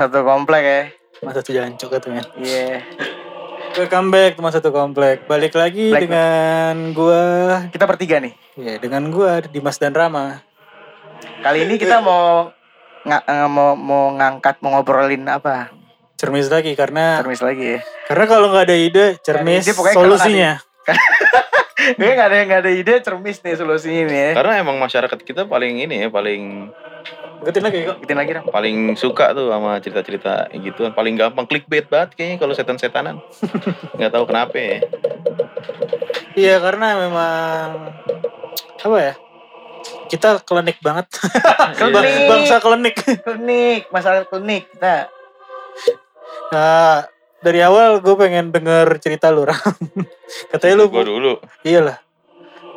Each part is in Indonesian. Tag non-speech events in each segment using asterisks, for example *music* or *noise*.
satu komplek ya. Teman satu jancuk katanya. Iya. Welcome back teman satu komplek. Balik lagi Balik. dengan gua Kita bertiga nih. ya dengan gua Dimas dan Rama. Kali ini kita mau nga- eh, mau mau ngangkat mau ngobrolin apa? Cermis lagi karena Cermis lagi ya. karena kalau nggak ada ide cermis ide, solusinya. *laughs* Kayaknya gak ada yang gak ada ide cermis nih solusinya nih ya. Karena emang masyarakat kita paling ini ya, paling Ikutin lagi kok. Ikutin lagi dong. paling suka tuh sama cerita-cerita gitu Paling gampang clickbait banget kayaknya kalau setan-setanan. *laughs* Nggak tahu kenapa ya. Iya karena memang apa ya? Kita klinik banget. *laughs* Klinik. Bangsa klinik. Klinik, masalah klinik. Kita Nah, dari awal gue pengen denger cerita lu, Ram. *laughs* Katanya lu, Gue dulu. iyalah.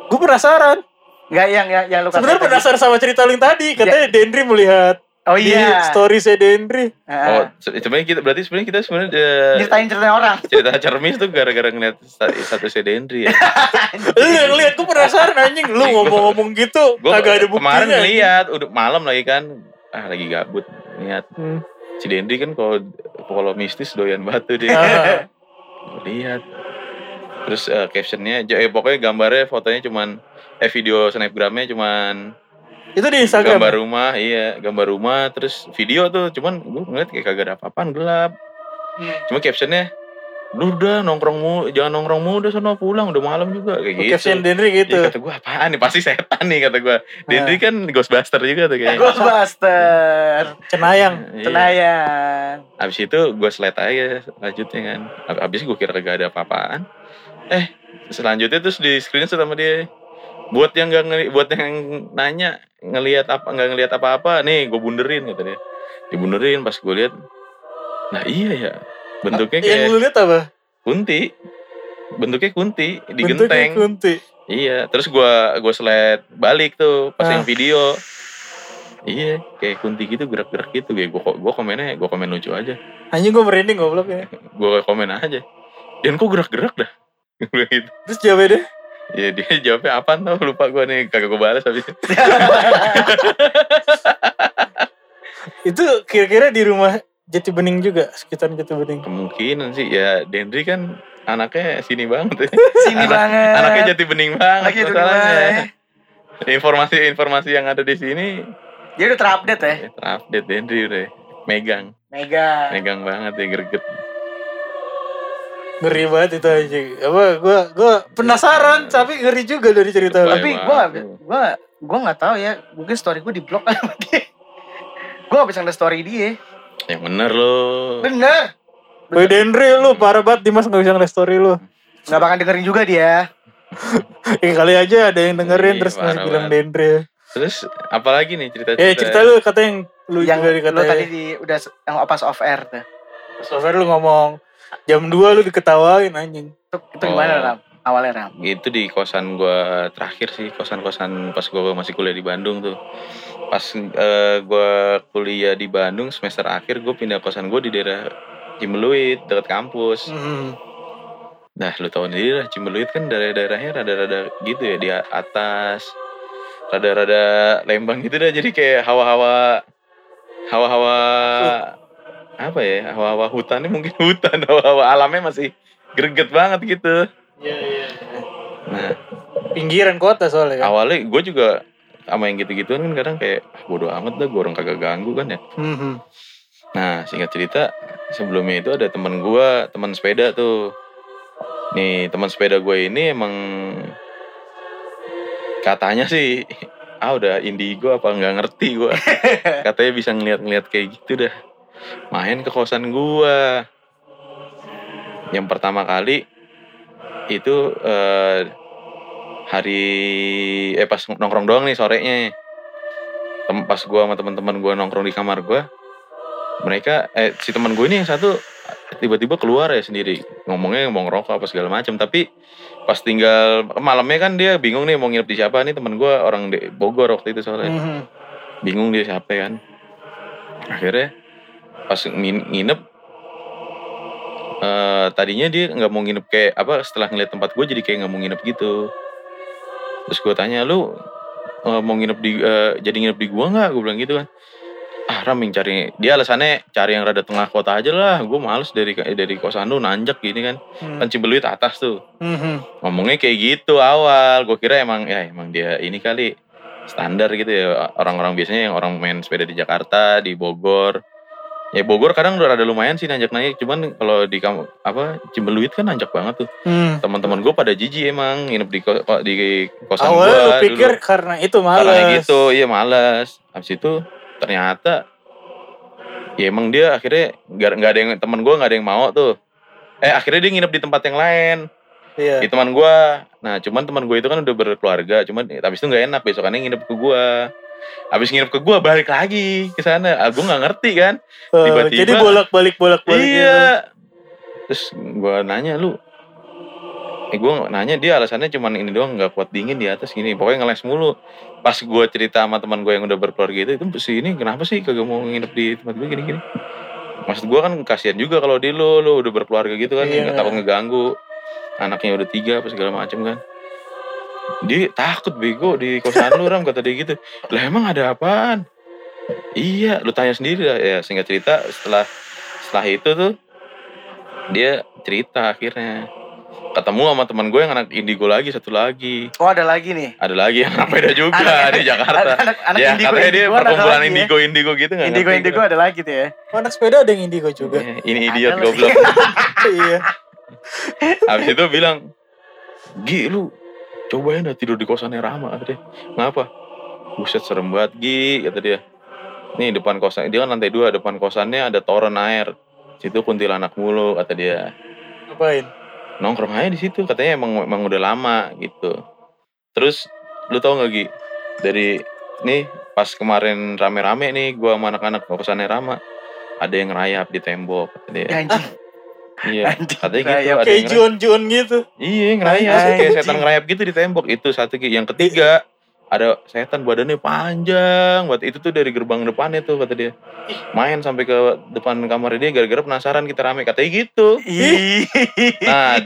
Gue penasaran. Nggak yang yang yang lu Sebenarnya penasaran sama cerita lu yang tadi. Katanya Dendri melihat Oh di iya. story saya Dendri. Oh, Heeh. se- sebenarnya kita berarti sebenarnya kita sebenarnya eh, Ceritain cerita orang. cerita cermis tuh gara-gara ngeliat satu sedendri ya. *laughs* Lu yang lihat gue penasaran anjing. Lu ngomong-ngomong gitu Gue kagak ada buktinya. kemarin ngeliat udah malam lagi kan. Ah lagi gabut lihat Hmm. si Dendri kan kalau kalau mistis doyan batu dia. *laughs* Ah. Lihat. Terus eh, captionnya, eh, pokoknya gambarnya, fotonya cuman, eh video snapgramnya cuman Itu di Instagram. gambar ya? rumah, iya gambar rumah, terus video tuh, cuman gue ngeliat kayak kagak ada apa-apaan gelap. Hmm. Cuma captionnya, lu udah nongkrong mu, jangan nongkrong mu, udah sono pulang, udah malam juga kayak gitu. Caption Dendri gitu. Iya kata gue apaan nih, pasti setan nih kata gue. Dendri kan Ghostbuster juga tuh kayaknya. Ghostbuster. Cenayang. Iya. Tenayan. Abis itu gue slide aja lanjutnya kan. Ab- Abis gue kira kagak ada apa-apaan. Eh selanjutnya terus di screenshot sama dia. Buat yang gak ngeli, buat yang nanya ngelihat apa nggak ngelihat apa-apa nih gue bunderin kata dia. Dibunderin pas gue lihat. Nah iya ya bentuknya Yang kayak lu lihat apa? kunti. Bentuknya kunti di Bentuknya genteng. kunti. Iya, terus gua gua slide balik tuh pas Ah. yang video. Iya, kayak kunti gitu gerak-gerak gitu. Gue gua komennya, gua komen lucu aja. Anjing gue merinding goblok ya. Gua komen aja. Dan kok gerak-gerak dah? Gue gitu. Terus jawabnya dia. Ya dia jawabnya apaan tau lupa gua nih kagak gua balas habis *laughs* itu. Kira-kira di rumah Jati Bening juga, sekitar Jati Bening. Kemungkinan sih ya Dendri kan anaknya sini banget. Sini Anak- banget. Anaknya jati bening banget masalahnya. Informasi-informasi yang ada di sini Dia udah terupdate ya. ya, terupdate Dendri udah megang, Mega. megang banget ya greget. Ngeri banget itu anjing. Apa gua gua penasaran tapi ngeri juga dari cerita lu. Tapi tuh. gua gua nggak tahu ya. Mungkin story gua di blok sama dia. Gua gak bisa ngeliat story dia. Yang bener loh. Bener. Woi Dendri lu parah banget Dimas gak bisa ngeliat story lu. Gak bakal dengerin juga dia. Eh *laughs* kali aja ada yang dengerin terus masih bilang. Dendri. Terus apalagi nih cerita-cerita? Eh cerita lu kata yang lu yang juga lu dikatain. tadi di udah yang pas off air tuh. Sofer lu ngomong jam 2 lu diketawain anjing. Itu, itu gimana Oh. Ram? Awalnya Ram. Itu di kosan gua terakhir sih, kosan-kosan pas gua masih kuliah di Bandung tuh. Pas eh, gua kuliah di Bandung semester akhir gua pindah kosan gua di daerah Cimeluit dekat kampus. Hmm. Nah, lu tahu sendiri lah Cimeluit kan daerah-daerahnya rada-rada gitu ya di atas. Rada-rada lembang gitu dah jadi kayak hawa-hawa hawa-hawa apa ya? Hawa-hawa hutannya mungkin *laughs* hutan, hawa-hawa alamnya masih greget banget gitu. Iya iya. Nah, Pinggiran kota soalnya kan. awalnya gue juga sama yang gitu-gituan kan kadang kayak "Ah, bodo amat dah gue orang kagak ganggu kan ya. Hmm. Nah, singkat cerita, sebelumnya itu ada teman gua, teman sepeda tuh. Nih, teman sepeda gue ini emang katanya sih ah udah indigo apa nggak ngerti gua. *laughs* katanya bisa ngeliat-ngeliat kayak gitu dah. Main ke kosan gua. Yang pertama kali itu eh, hari eh pas nongkrong doang nih sorenya. Tem pas gua sama teman-teman gua nongkrong di kamar gua, mereka eh si teman gue ini yang satu tiba-tiba keluar ya sendiri ngomongnya mau ngerokok apa segala macam tapi pas tinggal malamnya kan dia bingung nih mau nginep di siapa nih temen gue orang di Bogor waktu itu soalnya Mhm. bingung dia siapa kan akhirnya pas ngin- nginep eh tadinya dia nggak mau nginep kayak apa setelah ngeliat tempat gue jadi kayak nggak mau nginep gitu. Terus gue tanya lu eh, mau nginep di eh, jadi nginep di gua nggak? Gue bilang gitu kan. Ah ram yang cari dia alasannya cari yang rada tengah kota aja lah. Gue males dari dari kosan lu nanjak gini kan. Hmm. kan Cibeluit atas tuh. Mhm. ngomongnya kayak gitu awal. Gue kira emang ya emang dia ini kali standar gitu ya. Orang-orang biasanya yang orang main sepeda di Jakarta di Bogor ya Bogor kadang udah ada lumayan sih nanjak naik cuman kalau di kamu apa Cibeluit kan nanjak banget tuh. Hmm. teman-teman gue pada jijik emang nginep di ko- di kosan gue Awalnya lu pikir karena itu malas. karena gitu iya malas habis itu ternyata ya emang dia akhirnya nggak nggak ada yang teman gue nggak ada yang mau tuh. Eh akhirnya dia nginep di tempat yang lain. Iya. di teman gue nah cuman teman gue itu kan udah berkeluarga cuman habis itu nggak enak besokannya nginep ke gue habis nginep ke gue balik lagi ke sana. Ah, gue nggak ngerti kan. Eh, tiba-tiba- jadi bolak-balik bolak-balik. gitu. iya. Terus gue nanya lu? Eh gue nanya dia alasannya cuman ini doang nggak kuat dingin di atas gini. Pokoknya ngeles mulu. Pas gue cerita sama teman gue yang udah berkeluarga itu itu si ini kenapa sih kagak mau nginep di tempat gue gini-gini? Maksud gue kan kasihan juga kalau di lo lo udah berkeluarga gitu kan Iya. nggak takut ngeganggu. Anaknya udah tiga apa segala macem kan dia takut bego di kosan lu ram kata dia gitu lah emang ada apaan iya lu tanya sendiri lah ya singkat cerita setelah setelah itu tuh dia cerita akhirnya ketemu sama teman gue yang anak indigo lagi satu lagi Oh ada lagi nih. ada lagi yang anak beda juga Anak- di Jakarta Anak, anak ya indigo, katanya dia indigo ada perkumpulan lagi ya. indigo indigo gitu nggak Indigo indigo ada lagi tuh ya. Oh, anak sepeda ada yang indigo juga. Iya, ini Ada idiot goblok *laughs* iya. habis itu bilang Gi lu cobain dah tidur di kosannya Rama kata dia. Ngapa? Buset serem banget Gi kata dia. Nih depan kosan dia kan lantai dua depan kosannya ada toren air. Situ kuntilanak mulu kata dia. Ngapain? nongkrong aja di situ katanya emang emang udah lama gitu. Terus lu tau gak Gi? Dari nih pas kemarin rame-rame nih gua sama anak-anak ke kosannya Rama ada yang rayap di tembok kata dia. Ya, anjing. Iya *laughs* Anjing, katanya gitu rayap. ada Kayak. Jun-Jun gitu. iya ngerayap Anjing. kayak setan ngerayap gitu di tembok itu satu yang ketiga ada setan badannya panjang buat itu tuh dari gerbang depannya tuh kata dia main sampai ke depan kamar dia gara-gara penasaran kita rame katanya gitu Ih. Nah,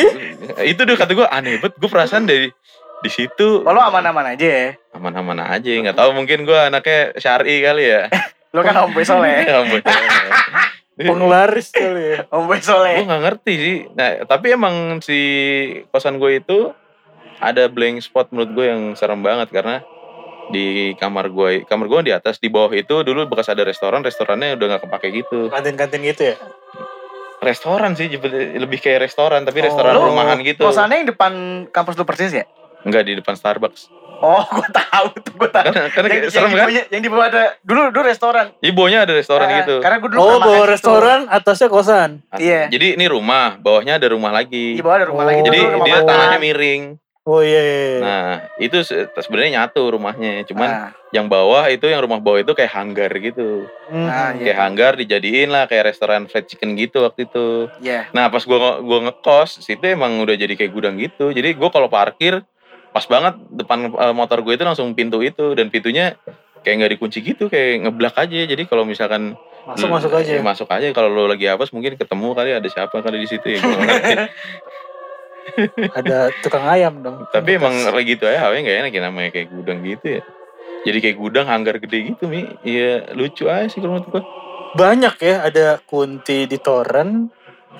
*laughs* itu deh kata gue aneh banget. Gue perasaan dari di situ Oh, lo aman-aman aja ya. aman-aman aja. Nggak tahu mungkin gue anaknya syari kali ya. *laughs* Lo kan homeboy soleh. Ya. Penglaris kali ya. *laughs* Homeboy gue soleh. nggak ngerti sih. Nah, tapi emang si kosan gue itu ada blank spot menurut gue yang serem banget karena di kamar gue, kamar gue di atas, di bawah itu dulu bekas ada restoran, restorannya udah nggak kepake gitu. Kantin-kantin gitu ya. Restoran sih, lebih kayak restoran, tapi Oh. restoran Lo rumahan gitu. Kosannya yang depan kampus lu persis ya? Enggak di depan Starbucks. Oh, *laughs* gue tahu tuh, gue tahu. Karena, karena yang, kayak serem yang kan? Di bawah, yang di bawah ada dulu dulu restoran. Ibunya ada restoran Ah, gitu. Karena gue dulu Oh, pernah makan bawa situ. restoran, atasnya kosan. Iya. Jadi ini rumah, bawahnya ada rumah lagi. Di bawah ada rumah Oh. lagi. Jadi rumah dia makan. tanahnya miring. Oh iya iya. iya. Nah, itu se- sebenarnya nyatu rumahnya. Cuman Nah, yang bawah itu yang rumah bawah itu kayak hanggar gitu. Nah, iya. Kayak hanggar dijadiin lah kayak restoran fried chicken gitu waktu itu. Iya. Nah, pas gua gua ngekos, situ emang udah jadi kayak gudang gitu. Jadi gua kalau parkir pas banget depan eh, motor gue itu langsung pintu itu dan pintunya kayak nggak dikunci gitu, kayak ngeblak aja. Jadi kalau misalkan Masuk Lu- masuk aja. ya, masuk aja kalau lo lagi hapus mungkin ketemu kali ada siapa kali di situ ya. *laughs* Ada tukang ayam dong. tapi emang lagi gitu aja hawanya nggak enak ya namanya kayak gudang gitu ya jadi kayak gudang hanggar gede gitu mi iya lucu aja sih kalau menurut gua banyak ya. Ada kunti di toren,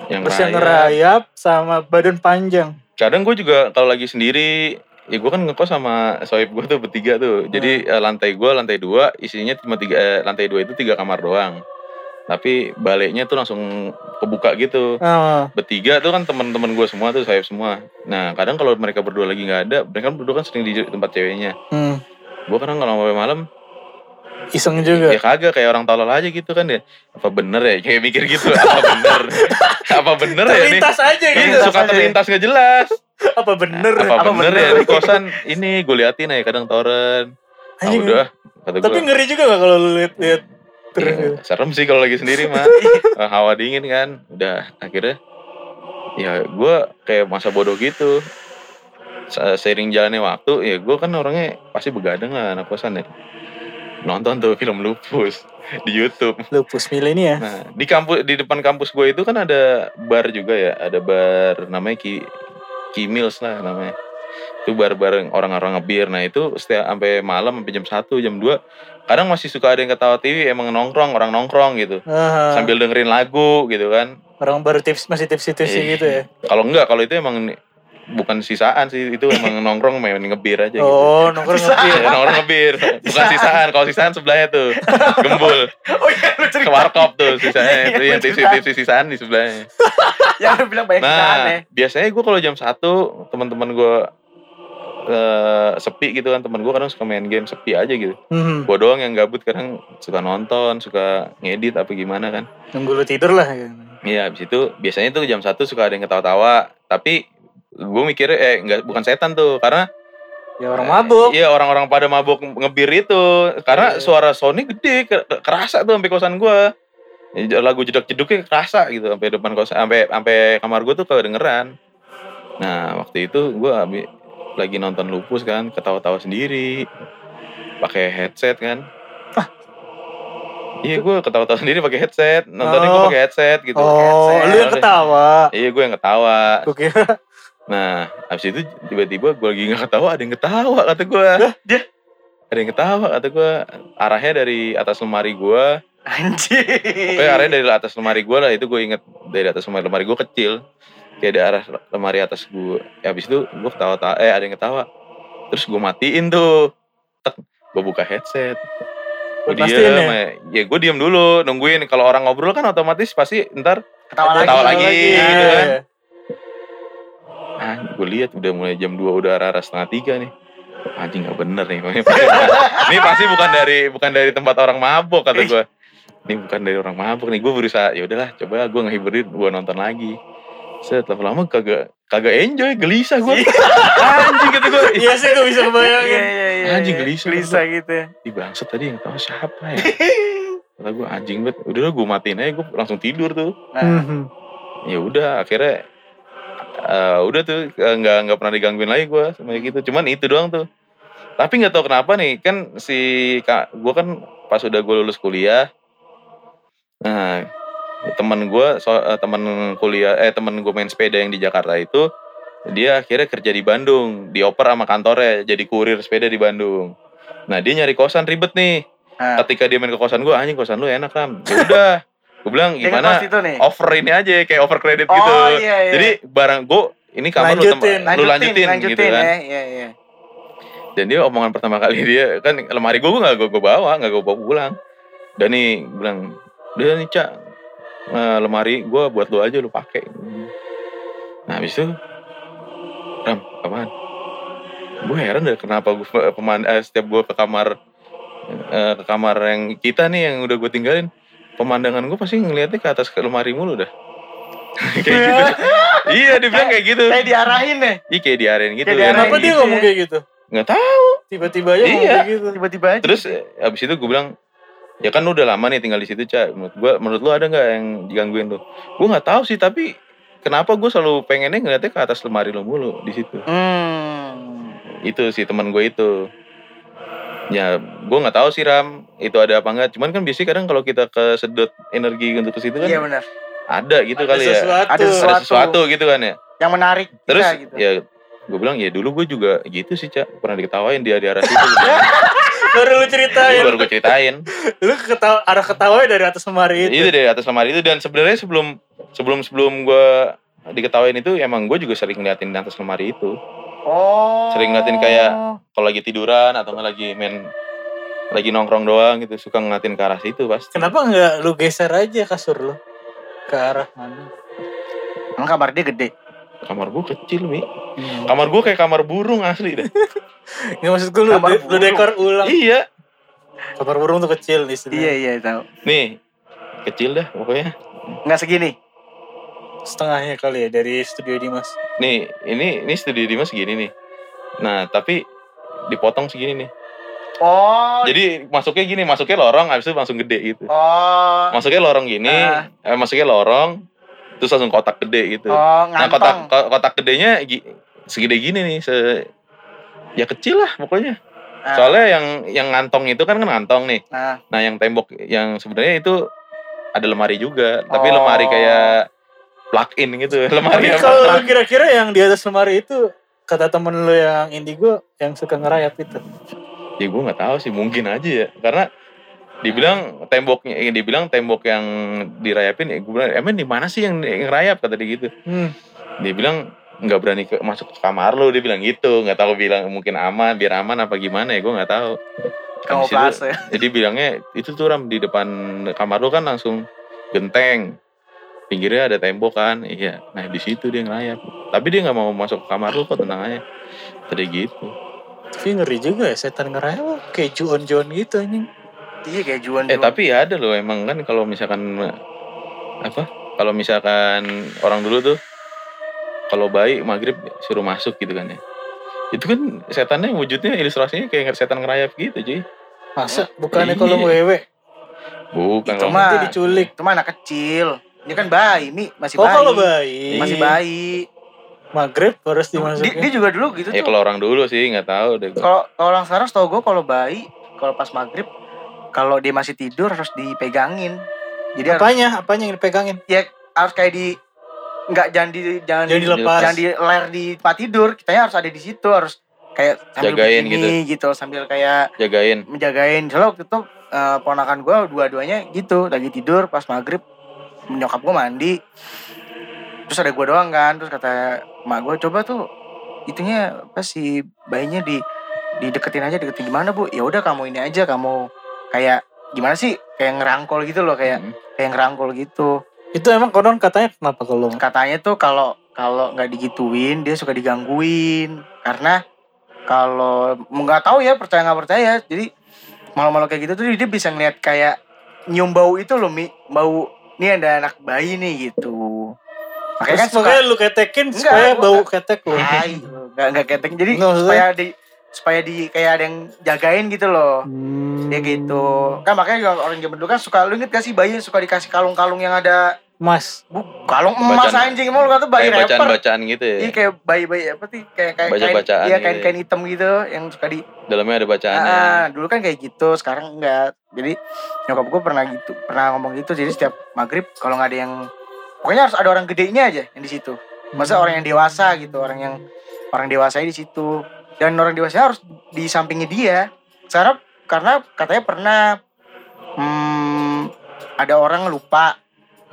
yang terus yang raya. ngerayap sama badan panjang. kadang gue juga kalau lagi sendiri ya gue kan ngekos sama sohib gue tuh bertiga tuh. Jadi eh, lantai gue lantai dua isinya cuma tiga eh, lantai dua itu tiga kamar doang. Tapi baliknya tuh langsung kebuka gitu. Ah, bertiga tuh kan teman-teman gue semua tuh sayap semua. Nah kadang kalau mereka berdua lagi nggak ada mereka berdua kan sering di tempat ceweknya. Hmm. gue kadang kalau malam Iseng juga. ya kagak kayak orang tolol aja gitu kan ya. Apa bener ya? Kayak mikir gitu apa bener? *laughs* Apa bener ya nih? Terlintas aja Ini gitu. suka terlintas nggak jelas. Apa bener? apa, Apa bener, bener? ya ini kosan ini gue liatin aja kadang toren. Ah udah kata Tapi gue ngeri juga gak kalau lu liat-liat terus Iya, gitu? serem sih kalau lagi sendiri mah. Eh, *laughs* hawa dingin kan. Udah akhirnya ya gue kayak masa bodoh gitu. Se- seiring jalannya waktu ya gue kan orangnya pasti begadang lah anak kosan ya nonton tuh film lupus di YouTube Lupus milenia. nah di kampus di depan kampus gue itu kan ada bar juga ya ada bar namanya Ki Kimils lah namanya itu bar bareng orang-orang ngebir nah itu setiap sampai malam sampai jam 1 jam 2 kadang masih suka ada yang ketawa TV emang nongkrong orang nongkrong gitu sambil dengerin lagu gitu kan orang baru tips masih tipsi-tipsi Iya. gitu ya. Kalau enggak, kalau itu emang bukan sisaan sih, itu emang *laughs* nongkrong main ngebir aja gitu. Oh, nongkrong ngebir. Ya, *laughs* nongkrong ngebir, bukan sisaan. Kalau sisaan sebelahnya tuh, *laughs* gembul, Oh iya lu ke cerita. warkop tuh sisanya Iya, itu yang lu tipsi cerita. tipsi sisaan di sebelahnya. Yang lu bilang banyak sisaan ya. Nah, biasanya gue kalau jam 1 teman-teman gue eh, sepi gitu kan teman gue kadang suka main game sepi aja gitu. Hmm, Gue doang yang gabut kadang suka nonton, suka ngedit apa gimana kan. nunggu lu tidur lah. ya. Iya, habis itu biasanya tuh jam 1 suka ada yang ketawa-tawa. Tapi gue mikirnya eh enggak bukan setan tuh karena Ya orang mabuk. Iya orang-orang pada mabuk ngebir itu karena Iya. suara Sony gede ke- ke- kerasa tuh sampai kosan. Ya, Lagu jeduk-jeduknya kerasa gitu sampai depan kosan sampai sampai kamar gua tuh kedengeran. Nah, waktu itu abi- lagi nonton lupus kan, ketawa-tawa sendiri. Pakai headset kan. Iya, gua ketawa-tawa sendiri pakai headset. Nontonnya Oh. pakai headset gitu. Oh, Headset. lu yang ketawa. Iya, gue yang ketawa. Gue kira Nah, habis itu tiba-tiba gue lagi nggak ketawa, ada yang ketawa kata gue. dia? Ada yang ketawa kata gue. Arahnya dari atas lemari gue. Anjir. Pokoknya arahnya dari atas lemari gue lah. Itu gue inget dari atas lemari lemari gue kecil. Kayak dari arah lemari atas gue. Ya, habis itu gue ketawa, tawa eh ada yang ketawa. Terus gue matiin tuh. Gue buka headset. Gue diem, ya? ya, ya gue diem dulu nungguin. Kalau orang ngobrol kan otomatis pasti ntar Ketawa lagi. Ketawa lagi, Iya, gitu iya, kan. iya. Ah, gue lihat udah mulai jam 2 udah arah-arah setengah tiga nih. Anjing nggak bener nih. *laughs* ini pasti bukan dari bukan dari tempat orang mabok kata gue. Ini bukan dari orang mabok nih. Gue berusaha ya udahlah coba gue ngehiburin gue nonton lagi. Set lama-lama kagak kagak enjoy gelisah gue. Anjing kata gue. Iya sih gue bisa Iya bayangin. iya iya. Anjing, iya. gelisah. Gelisah gitu ya. Ih bangsat tadi yang tahu siapa ya. Kata gue anjing banget. Udah gue matiin aja gue langsung tidur tuh. Nah, ya udah akhirnya eh, udah tuh eh, nggak nggak pernah digangguin lagi gue sama gitu. Cuman itu doang tuh. Tapi nggak tahu kenapa nih kan si kak gue kan pas udah gue lulus kuliah nah teman gue so, eh, teman kuliah eh teman gue main sepeda yang di Jakarta itu dia akhirnya kerja di Bandung dioper sama kantornya jadi kurir sepeda di Bandung. Nah dia nyari kosan ribet nih. Nah. ketika dia main ke kosan gue anjing kosan lu enak ram. Ya udah *laughs* gue bilang gimana over ini aja kayak over credit Oh gitu. iya iya. Jadi barang gue ini kamar lu, Lanjutin. tem- lu lanjutin, lanjutin gitu kan. ya. Iya iya. Dan dia omongan pertama kali dia kan lemari gue gue gak gue bawa, gak gue bawa pulang. Dan nih bilang, udah nih cak eh, lemari gue buat lu aja lu pakai. Nah habis itu, Ram, apaan? Gue heran deh kenapa gue peman eh, setiap gue ke kamar eh, ke kamar yang kita nih yang udah gue tinggalin pemandangan gue pasti ngeliatnya ke atas ke lemari mulu dah *laughs* kayak gitu iya dia bilang kayak gitu Kayak diarahin deh. iya kayak diarahin gitu Kayak diarahin Kenapa dia gitu ngomong ya. kayak gitu? nggak tahu Tiba-tiba aja Iya. kayak gitu. Tiba-tiba aja. terus eh, abis itu gue bilang ya kan lu udah lama nih tinggal di situ cak menurut gue menurut lu ada nggak yang digangguin lu gue nggak tahu sih tapi kenapa gue selalu pengennya ngeliatnya ke atas lemari lu mulu di situ Hmm. itu sih teman gue itu ya gue nggak tahu sih ram itu ada apa enggak cuman kan biasanya kadang kalau kita ke sedot energi untuk ke situ kan Iya benar. ada gitu Ada kali ya sesuatu. Ada ada sesuatu. sesuatu gitu kan ya Yang menarik terus kita, gitu. ya gue bilang ya dulu gue juga gitu sih cak pernah diketawain dia di arah situ gitu. *laughs* Baru lu ceritain. baru gue ceritain Lu ketawa, ada ketawa dari atas lemari itu. itu dari atas lemari itu dan sebenarnya sebelum sebelum sebelum gue diketawain itu emang gue juga sering ngeliatin di atas lemari itu Oh. Sering ngeliatin kayak- kalau lagi tiduran atau nggak lagi main lagi nongkrong doang gitu suka ngeliatin ke arah situ pasti Kenapa nggak lu geser aja kasur lu ke arah mana? Emang kamar dia gede. kamar gue kecil mi Hmm. kamar gue kayak kamar burung asli dah *laughs* Nggak maksud gue lu, Kamar de- lu burung. dekor ulang. iya Kamar burung tuh kecil di sini. Iya iya tahu. nih kecil dah pokoknya Enggak segini. Setengahnya kali ya dari studio Dimas. nih ini ini studio Dimas segini nih nah tapi dipotong segini nih Oh. jadi masuknya gini masuknya lorong habis itu langsung gede gitu Oh. masuknya lorong gini Ah. eh, masuknya lorong terus langsung kotak gede gitu Oh, nah kotak ngantong. ko- kotak gedenya gi- segede gini nih se ya kecil lah pokoknya Nah, soalnya yang yang ngantong itu kan kan ngantong nih Nah, nah yang tembok yang sebenarnya itu ada lemari juga tapi Oh. lemari kayak plug in gitu *laughs* lemari Tapi yang kalau kira-kira yang di atas lemari itu kata temen lu yang indigo yang suka ngerayap itu. ya gue nggak tahu sih mungkin aja ya. Karena dibilang temboknya eh, dibilang tembok yang dirayapin ya gue bilang emang di mana sih yang, yang rayap kata dia gitu. Hmm. dia bilang nggak berani ke, masuk ke kamar lu. Dia bilang gitu. Nggak tahu bilang mungkin aman biar aman apa gimana ya gue nggak tahu. Kamu itu- pas ya. jadi bilangnya itu tuh ram di depan kamar lu kan langsung genteng pinggirnya ada tembok kan iya. Nah di situ dia ngerayap tapi dia nggak mau masuk ke kamar lu kok tenang aja. Tadi gitu. Tapi ngeri juga ya setan ngerayap kayak juon-juon gitu anjing. Iya kayak juan eh tapi ya ada loh emang kan kalau misalkan apa? Kalau misalkan orang dulu tuh kalau bayi maghrib suruh masuk gitu kan ya. Itu kan setannya wujudnya ilustrasinya kayak setan ngerayap gitu cuy. Masa? Bukannya Iya. kalau wewe? Bukan Itu mah- diculik. itu mah anak kecil. Ini kan bayi, Mi, masih Oh bayi. kalau bayi. Masih bayi. Maghrib harus Dia, dimasukin. dia juga dulu gitu ya tuh. kalau orang dulu sih nggak tahu deh gua. Kalau orang sekarang setahu gue kalau bayi, kalau pas maghrib, kalau dia masih tidur harus dipegangin. Jadi harus, Apanya? Apanya yang dipegangin? harus kayak di nggak jangan di jangan Jangan di, dilepas. jangan di ler di tempat tidur. Kitanya harus ada di situ, harus kayak sambil Jagain begini gitu. sambil kayak jagain menjagain. Soalnya waktu itu eh, ponakan gue dua-duanya gitu, lagi tidur pas maghrib, nyokap gue mandi, terus ada gue doang kan, terus kata mak gue coba tuh itunya apa sih bayinya di dideketin aja deketin gimana bu? Ya udah kamu ini aja kamu kayak gimana sih kayak ngerangkul gitu loh kayak Mm. kayak ngerangkul gitu. Itu emang konon katanya kenapa kalau katanya tuh kalau kalau nggak digituin dia suka digangguin. Karena kalau nggak tahu ya percaya nggak percaya. Jadi malu-malu kayak gitu tuh dia bisa ngeliat kayak nyium bau itu loh mi. Bau ini ada anak bayi nih gitu. Makanya kan suka lu ketekin Enggak, supaya bau nggak- ketek lu. Hai, nggak nggak ketek. Jadi Nggak, maksudnya- supaya di supaya di kayak ada yang jagain gitu loh. Hmm. dia gitu. Kan makanya orang zaman dulu kan suka lu inget gak sih bayi suka dikasih kalung-kalung yang ada Mas. bu, kalung emas Bacaan- anjing emang lu kata bayi kayak rapper. bacaan-bacaan gitu ya? Iya kayak bayi-bayi apa sih? Kayak kayak kain Baca-bacaan iya gitu kain ya. kain hitam gitu yang suka di dalamnya ada bacaannya. Ah, dulu kan kayak gitu sekarang enggak. Jadi nyokap gue pernah gitu pernah ngomong gitu. Jadi setiap maghrib kalau nggak ada yang pokoknya harus ada orang gedenya aja yang di situ. Masa orang yang dewasa gitu orang yang orang dewasa di situ. Dan orang dewasa harus di sampingnya dia. Karena karena katanya pernah hmm, ada orang lupa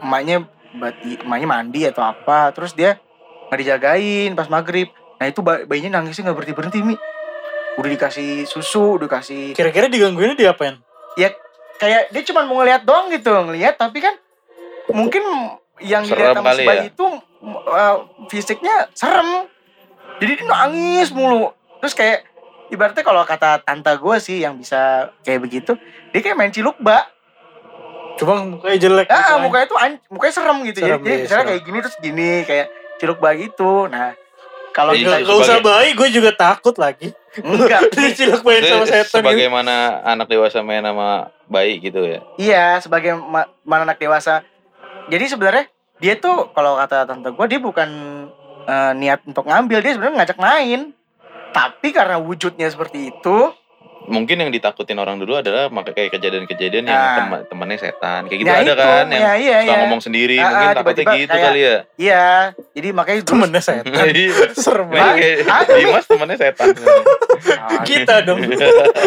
emaknya bati emaknya mandi atau apa terus dia nggak dijagain pas maghrib. Nah itu ba- bayinya nangisnya nggak berhenti berhenti mi. Udah dikasih susu udah kasih Kira-kira digangguinnya diapain? kayak dia cuma mau ngeliat doang gitu ngeliat tapi kan mungkin yang Serem dilihat sama si kali bayi ya? itu uh, fisiknya serem. Jadi dia nangis mulu. Terus kayak ibaratnya kalau kata tante gue sih yang bisa kayak begitu dia kayak main ciluk bak Cuma mukanya jelek. gitu, ah kan. mukanya tuh an- mukanya serem gitu Serem, jadi, jadi iya, misalnya serem. kayak gini terus gini kayak ciluk bak gitu nah kalau Iya, kita Gak, gak usah bayi, gue juga takut lagi. enggak Dicilok main Itu sama setan gitu. sebagaimana anak dewasa main sama bayi gitu ya Iya, sebagai ma- mana anak dewasa. Jadi sebenarnya dia tuh kalau kata tante gue dia bukan eh, niat untuk ngambil, dia sebenarnya ngajak main. Tapi karena wujudnya seperti itu, mungkin yang ditakutin orang dulu adalah maka kayak kejadian-kejadian yang Nah. teman temannya setan kayak gitu ya ada itu, kan yang ya, iya, suka iya. ngomong sendiri Ah, mungkin ah, takutnya tiba-tiba gitu kayak- kali ya Iya, jadi makanya dulu Temennya *laughs* setan. Iya. Serem banget. Dimas temannya setan *laughs* Kita dong.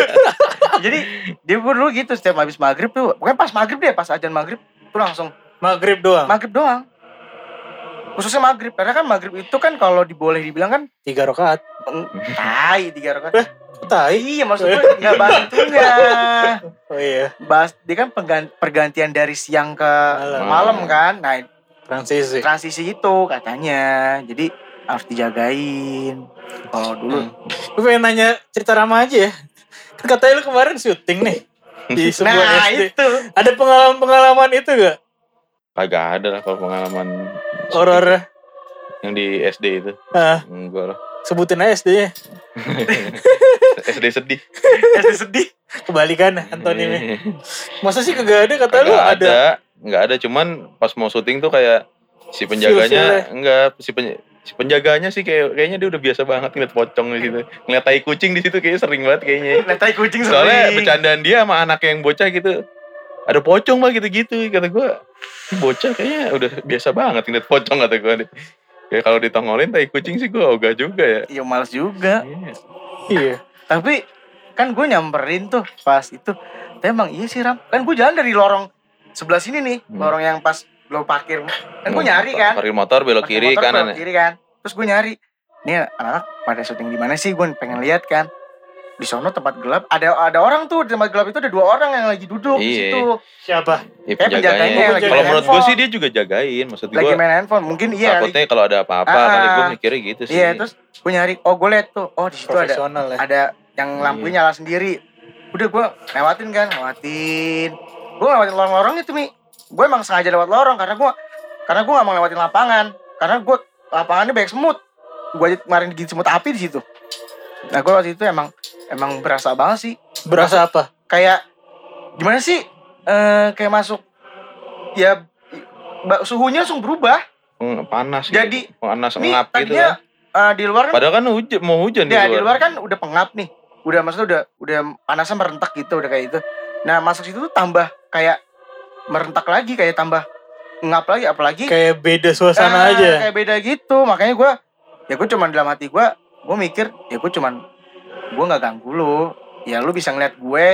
*laughs* jadi dia pun dulu gitu setiap habis maghrib tuh, pokoknya pas maghrib deh, pas ajan maghrib tuh langsung Maghrib doang. maghrib doang. Khususnya maghrib, karena kan maghrib itu kan kalau diboleh dibilang kan Tiga rakaat. Tai tiga rakaat. Tai. Iya maksud gue nggak bahas itunya. *laughs* Oh iya. bahas dia kan pergantian dari siang ke Malam. malam kan nah Transisi. transisi itu katanya jadi harus dijagain kalau dulu Hmm. Gue pengen nanya cerita Rama aja ya. Kan katanya lu kemarin syuting nih. Di *laughs* sebuah nah SD. itu Ada pengalaman-pengalaman itu gak? kagak ada lah kalau pengalaman Horor. yang di SD itu Ah, enggak lah sebutin aja SD-nya. SD *laughs* sedih. *laughs* SD sedih. Kebalikan antonimnya. Masa sih kagak ada? Kata lu ada. ada. Nggak ada. Cuman pas mau syuting tuh kayak si penjaganya enggak si, pen- si penjaganya sih kayak kayaknya dia udah biasa banget ngeliat pocong di situ ngeliat tai kucing di situ kayaknya sering banget kayaknya. Lihat tai kucing soalnya sering. bercandaan dia sama anak yang bocah gitu ada pocong mah gitu-gitu. Kata gue "Ini bocah kayaknya udah biasa banget ngeliat pocong kata gue ya kalau ditongolin tai kucing sih gue ogah juga ya Iya males juga. Iya. Iya. Tapi kan gue nyamperin tuh pas itu. Tapi emang iya sih Ram. Kan gue jalan dari lorong sebelah sini nih. Hmm. Lorong yang pas lo parkir. Kan gue nyari kan. parkir motor belok Parkir kiri motor, kanan belok ya kiri kan. Terus gue nyari. Ini anak-anak pada syuting di mana sih? Gue pengen lihat kan. Di sono tempat gelap ada ada orang tuh di tempat gelap itu ada dua orang yang lagi duduk di Iya. situ Siapa? Ya, Kayak penjaganya penjaganya. yang lagi Kalau menurut gue sih dia juga jagain. Maksud lagi gue main handphone mungkin iya takutnya kalau ada apa-apa Ah, kali gue mikirnya gitu sih. iya terus gue nyari oh gue liat tuh oh di situ ada ya. ada yang Iya. lampunya nyala sendiri udah gue lewatin kan lewatin gue lewatin lorong-lorong itu mi gue emang sengaja lewat lorong karena gue karena gue gak mau lewatin lapangan karena gue lapangannya banyak semut gue aja kemarin digigit semut api di situ nah gue waktu itu emang emang berasa banget sih Berasa apa? kayak gimana sih eh kayak masuk ya suhunya langsung berubah Hmm, panas Jadi, gitu. panas nih ngap gitu kan. eh, di luar kan Padahal kan hujan mau hujan Ya di luar kan udah pengap nih. Udah maksudnya udah udah panasnya merentak gitu udah kayak itu. Nah masuk situ tuh tambah kayak merentak lagi kayak tambah ngap lagi apalagi Kayak beda suasana ah, aja. kayak beda gitu makanya gua ya gue cuman dalam hati gua gue mikir ya gue cuman gue nggak ganggu lu ya lu bisa ngeliat gue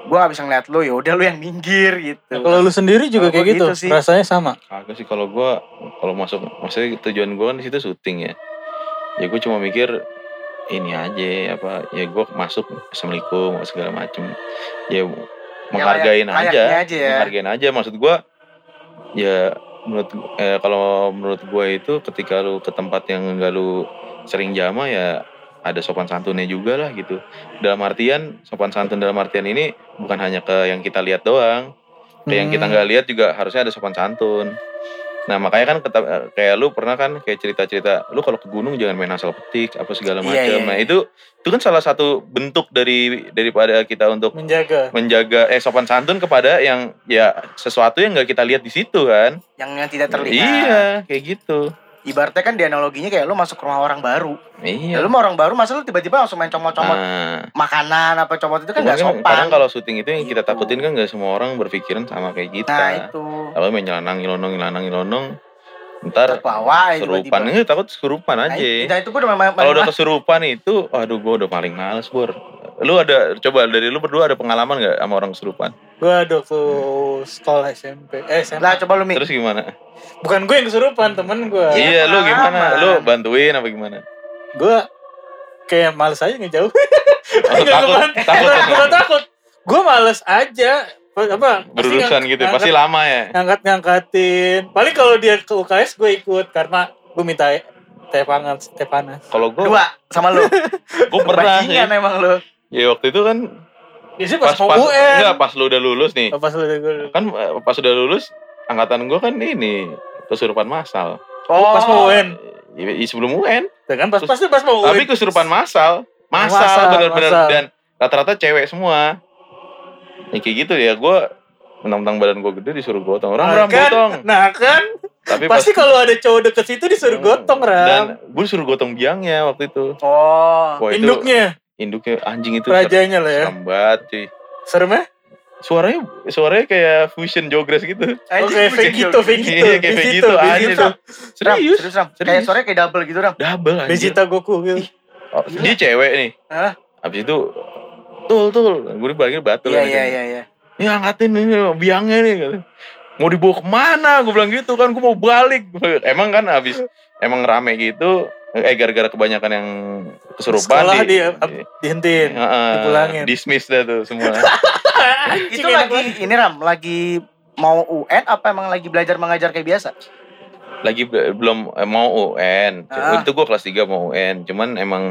gue nggak bisa ngeliat lu ya udah lu yang minggir gitu Nah, kalau lu sendiri juga Kalau kayak gitu, gitu sih. rasanya sama. Kagak sih kalau gua kalau masuk maksudnya tujuan gua kan di situ syuting ya. Ya gue cuma mikir ini aja apa ya gua masuk assalamualaikum segala macem ya menghargain layak- aja, aja ya. menghargain aja maksud gua ya menurut eh, kalau menurut gua itu ketika lu ke tempat yang enggak lu sering jama ya ada sopan santunnya juga lah gitu. Dalam artian sopan santun dalam artian ini bukan hanya ke yang kita lihat doang. Ke yang kita Hmm. nggak lihat juga harusnya ada sopan santun. Nah makanya kan keta- kayak lu pernah kan kayak cerita-cerita lu kalau ke gunung jangan main asal petik apa segala Iya, macam iya, nah iya. itu itu kan salah satu bentuk dari daripada kita untuk Menjaga. menjaga eh sopan santun kepada yang ya sesuatu yang nggak kita lihat di situ kan. Yang yang tidak terlihat. Iya kayak gitu ibaratnya kan di analoginya kayak lu masuk ke rumah orang baru. Iya. Ya lu mau orang baru masa lu tiba-tiba langsung main comot-comot nah, makanan apa comot itu kan nggak kan sopan. kadang kalau syuting itu yang kita Gitu. takutin kan nggak semua orang berpikiran sama kayak kita. Nah itu. Kalau main nyelanang nyelonong nyelanang nyelonong ntar ya kesurupan tiba-tiba enggak takut kesurupan nah, aja. itu, nah, itu udah main, kalau udah kesurupan itu aduh gue udah paling males bor lu ada coba dari lu berdua ada pengalaman nggak sama orang kesurupan Gua ada waktu sekolah SMP. Eh, SMP. lah coba lu mi terus gimana Bukan gue yang kesurupan, temen gue. Iya, iya lu gimana lu bantuin apa gimana Gue kayak males aja ngejauh. Oh, *laughs* Enggak, takut takut bukan, bukan takut. Gue males aja. Apa? berurusan gitu ngangkat- pasti lama ya ngangkat ngangkatin. Paling kalau dia ke UKS gue ikut karena gue minta teh panas, teh panas. kalau gue dua sama lu *laughs* gue pernah sih bajingan emang lu ya waktu itu kan Biasanya pas pas, mau pas UN. enggak pas lu udah lulus nih. Oh, pas lu udah gue. kan eh, pas udah lulus angkatan gue kan ini kesurupan massal. Oh, pas mau UN. Iya, sebelum UN. Tuh kan pas pas pas mau tapi UN. kesurupan massal. Massal Massal, bener-bener. massal. dan rata-rata cewek semua. Ya kayak gitu ya gue mentang-mentang badan gue gede disuruh gotong. Orang Nah, ram kan, gotong. Nah kan, tapi pas pasti kalau ada cowok deket situ disuruh gotong dan ram. gue disuruh gotong biangnya waktu itu. Oh Wah, itu Induknya, anjing itu rajanya lah ya. serem banget cuy. Serem ya? suaranya suaranya kayak fusion jogres gitu. Oke, Vegito, Vegito. Iya, kayak Vegito, Vegito aja tuh. Ram, serius serius Ram. Kayak sore kayak double gitu Ram. Double anjir Vegeta Goku gitu. Oh, dia cewek nih. Hah? habis itu tul tul. Gue dipanggil batu iya lah iya iya iya. Ini angkatin nih biangnya nih mau dibawa ke mana? Gue bilang gitu kan gue mau balik. Emang kan habis emang rame gitu eh gara-gara kebanyakan yang kesurupan Sekolah di, ab- dihentiin. Heeh, dipulangin. dismiss dah tuh semua *laughs* itu lagi ini Ram lagi mau UN apa emang lagi belajar mengajar kayak biasa lagi be- belum eh, mau UN Ah. itu gue kelas 3 mau UN cuman emang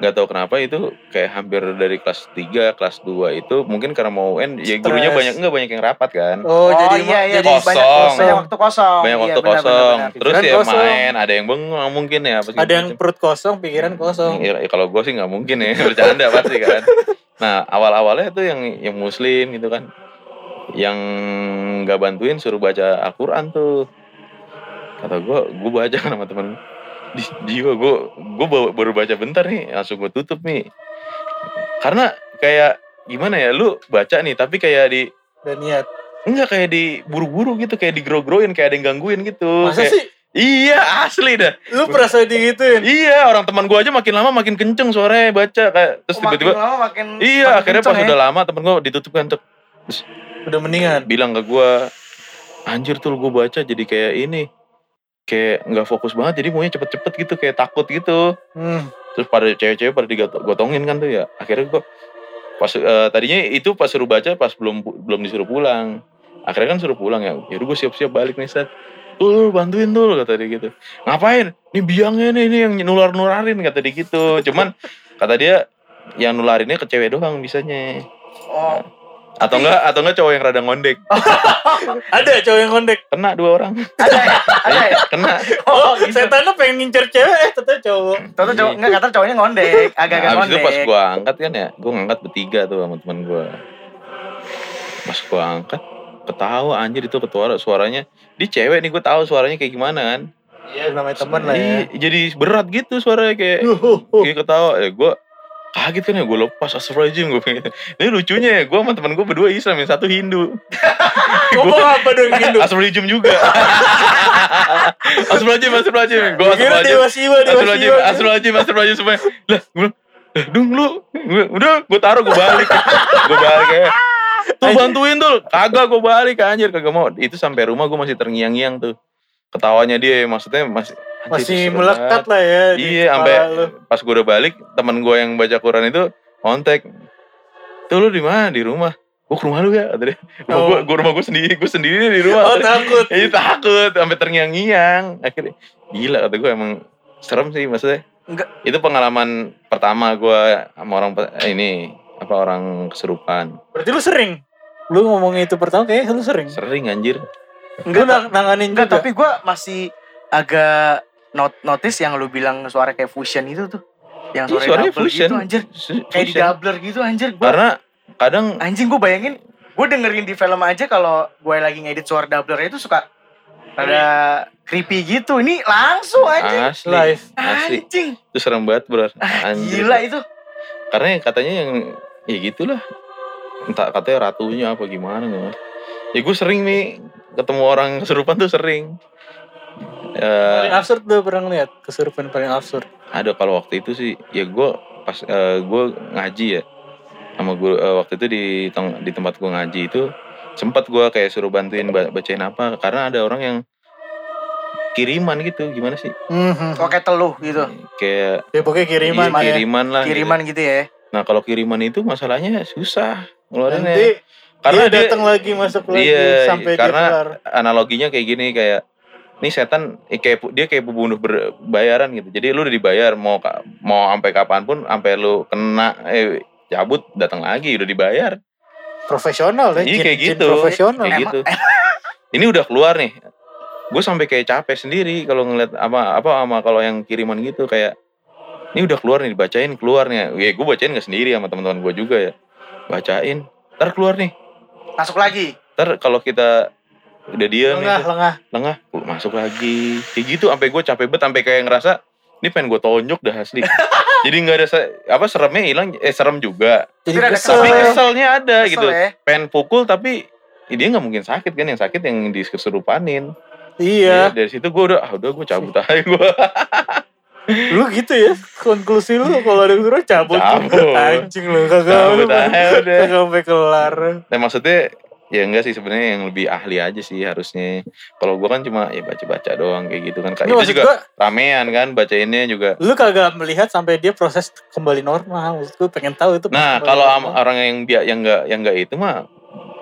nggak tahu kenapa itu kayak hampir dari kelas 3 kelas 2 itu mungkin karena mau UN ya gurunya banyak enggak banyak yang rapat kan Oh, jadi iya iya jadi kosong. banyak, banyak waktu kosong banyak Iya, waktu benar, kosong benar, benar. terus Pikiran ya kosong. main ada yang bengong mungkin ya apa ada yang macam. perut kosong, pikiran kosong. Ya, ya kalau gue sih nggak mungkin ya *laughs* bercanda pasti kan. Nah awal awalnya tuh yang yang muslim gitu kan, yang nggak bantuin suruh baca Al-Quran tuh. Kata gue gue baca kan sama temen di jiwa gue gue baru baca bentar nih langsung gue tutup nih karena kayak gimana ya lu baca nih tapi kayak di Dan niat. enggak kayak di buru-buru gitu kayak digro-groin kayak ada yang gangguin gitu Masa Kayak- sih? iya asli dah Lu perasa digituin? iya orang teman gue aja makin lama makin kenceng suaranya baca kayak terus Oh, makin tiba-tiba lama makin iya makin akhirnya pas ya. udah lama temen gue ditutup kan tuh Udah mendingan. bilang ke gue anjir tuh gue baca jadi kayak ini kayak nggak fokus banget jadi maunya cepet-cepet gitu kayak takut gitu. Hmm. terus pada cewek-cewek pada digotongin kan tuh ya. Akhirnya gue pas eh, tadinya itu pas suruh baca pas belum belum disuruh pulang. Akhirnya kan suruh pulang ya yaudah gue siap-siap balik nih set tuh bantuin tuh kata dia gitu. Ngapain? Ini biangnya nih ini yang nular nularin kata dia gitu. Cuman kata dia yang nularinnya ke cewek doang bisanya. Oh, atau enggak atau enggak cowok yang rada ngondek *laughs* Ada cowok yang ngondek. kena dua orang ada ya? *laughs* Ada ya? kena Oh, setannya pengen ngincer cewek, eh ternyata cowok. Tuh cowok, enggak kata cowoknya ngondek, agak-agak Nah, abis itu ngondek. pas gua angkat kan ya, gua ngangkat bertiga tuh sama teman gua. Pas gua angkat, ketawa anjir itu ketua suaranya. Di cewek nih gua tahu suaranya kayak gimana kan. Iya, namanya teman lah ya. Jadi berat gitu suaranya kayak kayak ketawa. Eh gua kaget kan ya gue lepas astagfirullahaladzim gue pengen ini lucunya ya gue sama temen gue berdua Islam yang satu Hindu. *laughs* Ngomong apa dong Hindu? astagfirullahaladzim juga. *laughs* Astagfirullahaladzim astagfirullahaladzim. Gue astagfirullahaladzim Astagfirullahaladzim, siwa. astagfirullahaladzim, astagfirullahaladzim semuanya. Lah, gue "Lah, dung lu, udah gue taruh gue balik, *laughs* gue balik kayak, tuh bantuin tuh, kagak gue balik anjir. Kagak mau. Itu sampai rumah gue masih terngiang-ngiang tuh, ketawanya dia, maksudnya masih Masih melekat banget. lah ya. di Iya, sampai lu. pas gue udah balik, teman gue yang baca Quran itu kontak, tuh lu di mana di rumah? Gue ke rumah lu ya, kata dia. Oh. Gue, gue rumah gue sendiri, gue sendiri di rumah. Oh takut. Iya takut sampai terngiang-ngiang. Akhirnya gila kata gue emang serem sih maksudnya. Enggak. Itu pengalaman pertama gue sama orang eh, ini apa orang kesurupan. Berarti lu sering? Lu ngomongin itu pertama kayaknya lu sering. Sering anjir. Enggak, nang- nanganin enggak juga. tapi gue masih agak not notice yang lu bilang suara kayak fusion itu tuh. Yang Iya, suara suaranya double fusion. gitu anjir. Su- Kayak di fusion. doubler gitu anjir. Gua, Karena kadang anjing gue bayangin gue dengerin di film aja kalau gue lagi ngedit suara doubler itu suka ada creepy gitu. Ini langsung anjing. asli, Live. asli. Anjing. Itu serem banget bro. Ah, Anjir. gila itu. Karena yang katanya yang ya gitulah. Entah katanya ratunya apa gimana. Ya gue sering nih ketemu orang kesurupan tuh sering. Ya, Paling absurd lu pernah ngeliat kesurupan paling absurd. ada kalau waktu itu sih ya gue pas gue ngaji ya sama gue waktu itu di di tempat gue ngaji itu sempat gue kayak suruh bantuin ba- bacain apa karena ada orang yang kiriman gitu gimana sih Mhm. Kok kayak teluh gitu. kayak Ya pokoknya kiriman iya, lah ya. kiriman lah gitu. Kiriman gitu ya. nah kalau kiriman itu masalahnya susah ngeluarinnya Nanti karena dia dia, datang lagi masuk lagi Iya, sampai karena- dia kelar. analoginya kayak gini kayak ini setan eh, kayak dia kayak pembunuh berbayaran gitu jadi lu udah dibayar mau mau sampai kapan pun sampai lu kena eh cabut datang lagi udah dibayar Profesional ya. Iya, kayak jin gitu. Profesional. kayak gitu ini udah keluar nih gue sampai kayak capek sendiri kalau ngeliat apa apa sama kalau yang kiriman gitu kayak ini udah keluar nih dibacain keluar nih ya gue bacain gak sendiri sama teman-teman gue juga ya bacain ntar keluar nih Masuk lagi. ntar kalau kita udah diam Lengah, nih lengah. lengah uh, masuk lagi kayak gitu sampai gue capek banget sampai kayak ngerasa ini pengen gue tonjok dah asli *laughs* jadi nggak ada apa seremnya hilang eh serem juga Jadi Tapi ada kesel. tapi Kesel. keselnya ada Kesel gitu ya. pengen pukul tapi ya dia nggak mungkin sakit kan yang sakit yang dikesurupanin Iya. Ya, dari situ gue udah ah udah gue cabut aja gue *laughs* Lu gitu ya. Konklusi lu kalau ada kesurupan cabut. Cabut. Anjing lu Kagak sampai kelar. nah maksudnya ya enggak sih sebenarnya yang lebih ahli aja sih harusnya kalau gue kan cuma ya baca-baca doang kayak gitu kan Ini itu juga gua ramean kan bacainnya juga lu kagak melihat sampai dia proses kembali normal. Maksud gue pengen tahu itu. Nah, kalau normal. orang yang dia yang enggak yang enggak itu mah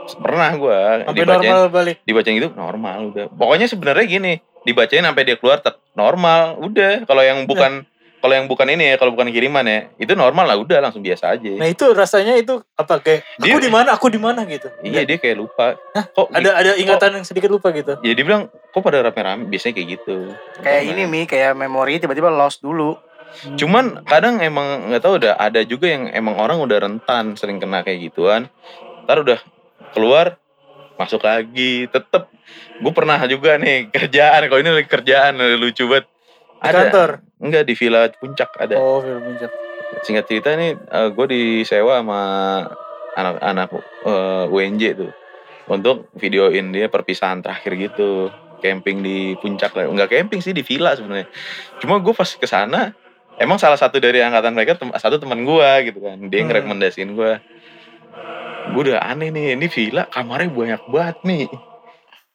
pernah gua sampai dibacain normal balik. dibacain gitu normal udah. Pokoknya sebenarnya gini, dibacain sampai dia keluar normal, udah. Kalau yang bukan kalau yang bukan ini ya, kalau bukan kiriman ya, itu normal lah udah langsung biasa aja. Nah itu rasanya itu apa kayak Dia- aku di mana aku di mana gitu. iya, dia kayak lupa. Kok Ada ada ingatan yang sedikit lupa gitu. Ya dia bilang, kok pada rame-rame biasanya kayak gitu. Kayak Nah, ini Mi, kayak memori tiba-tiba lost dulu. Cuman kadang emang nggak tahu udah ada juga yang emang orang udah rentan sering kena kayak gituan. Ntar udah keluar masuk lagi tetep gue pernah juga nih *laughs* kerjaan kalau ini lagi kerjaan lucu banget Di kantor. Enggak di villa puncak ada. Oh, film puncak. singkat cerita nih gue disewa sama anak-anak eh, UNJ tuh. Untuk videoin dia perpisahan terakhir gitu. Camping di puncak lah. Nggak camping sih di villa sebenarnya. Cuma gue pas ke sana emang salah satu dari angkatan mereka tem- satu teman gue gitu kan. Dia Hmm. rekomendasiin gue gue udah aneh nih ini villa kamarnya banyak banget nih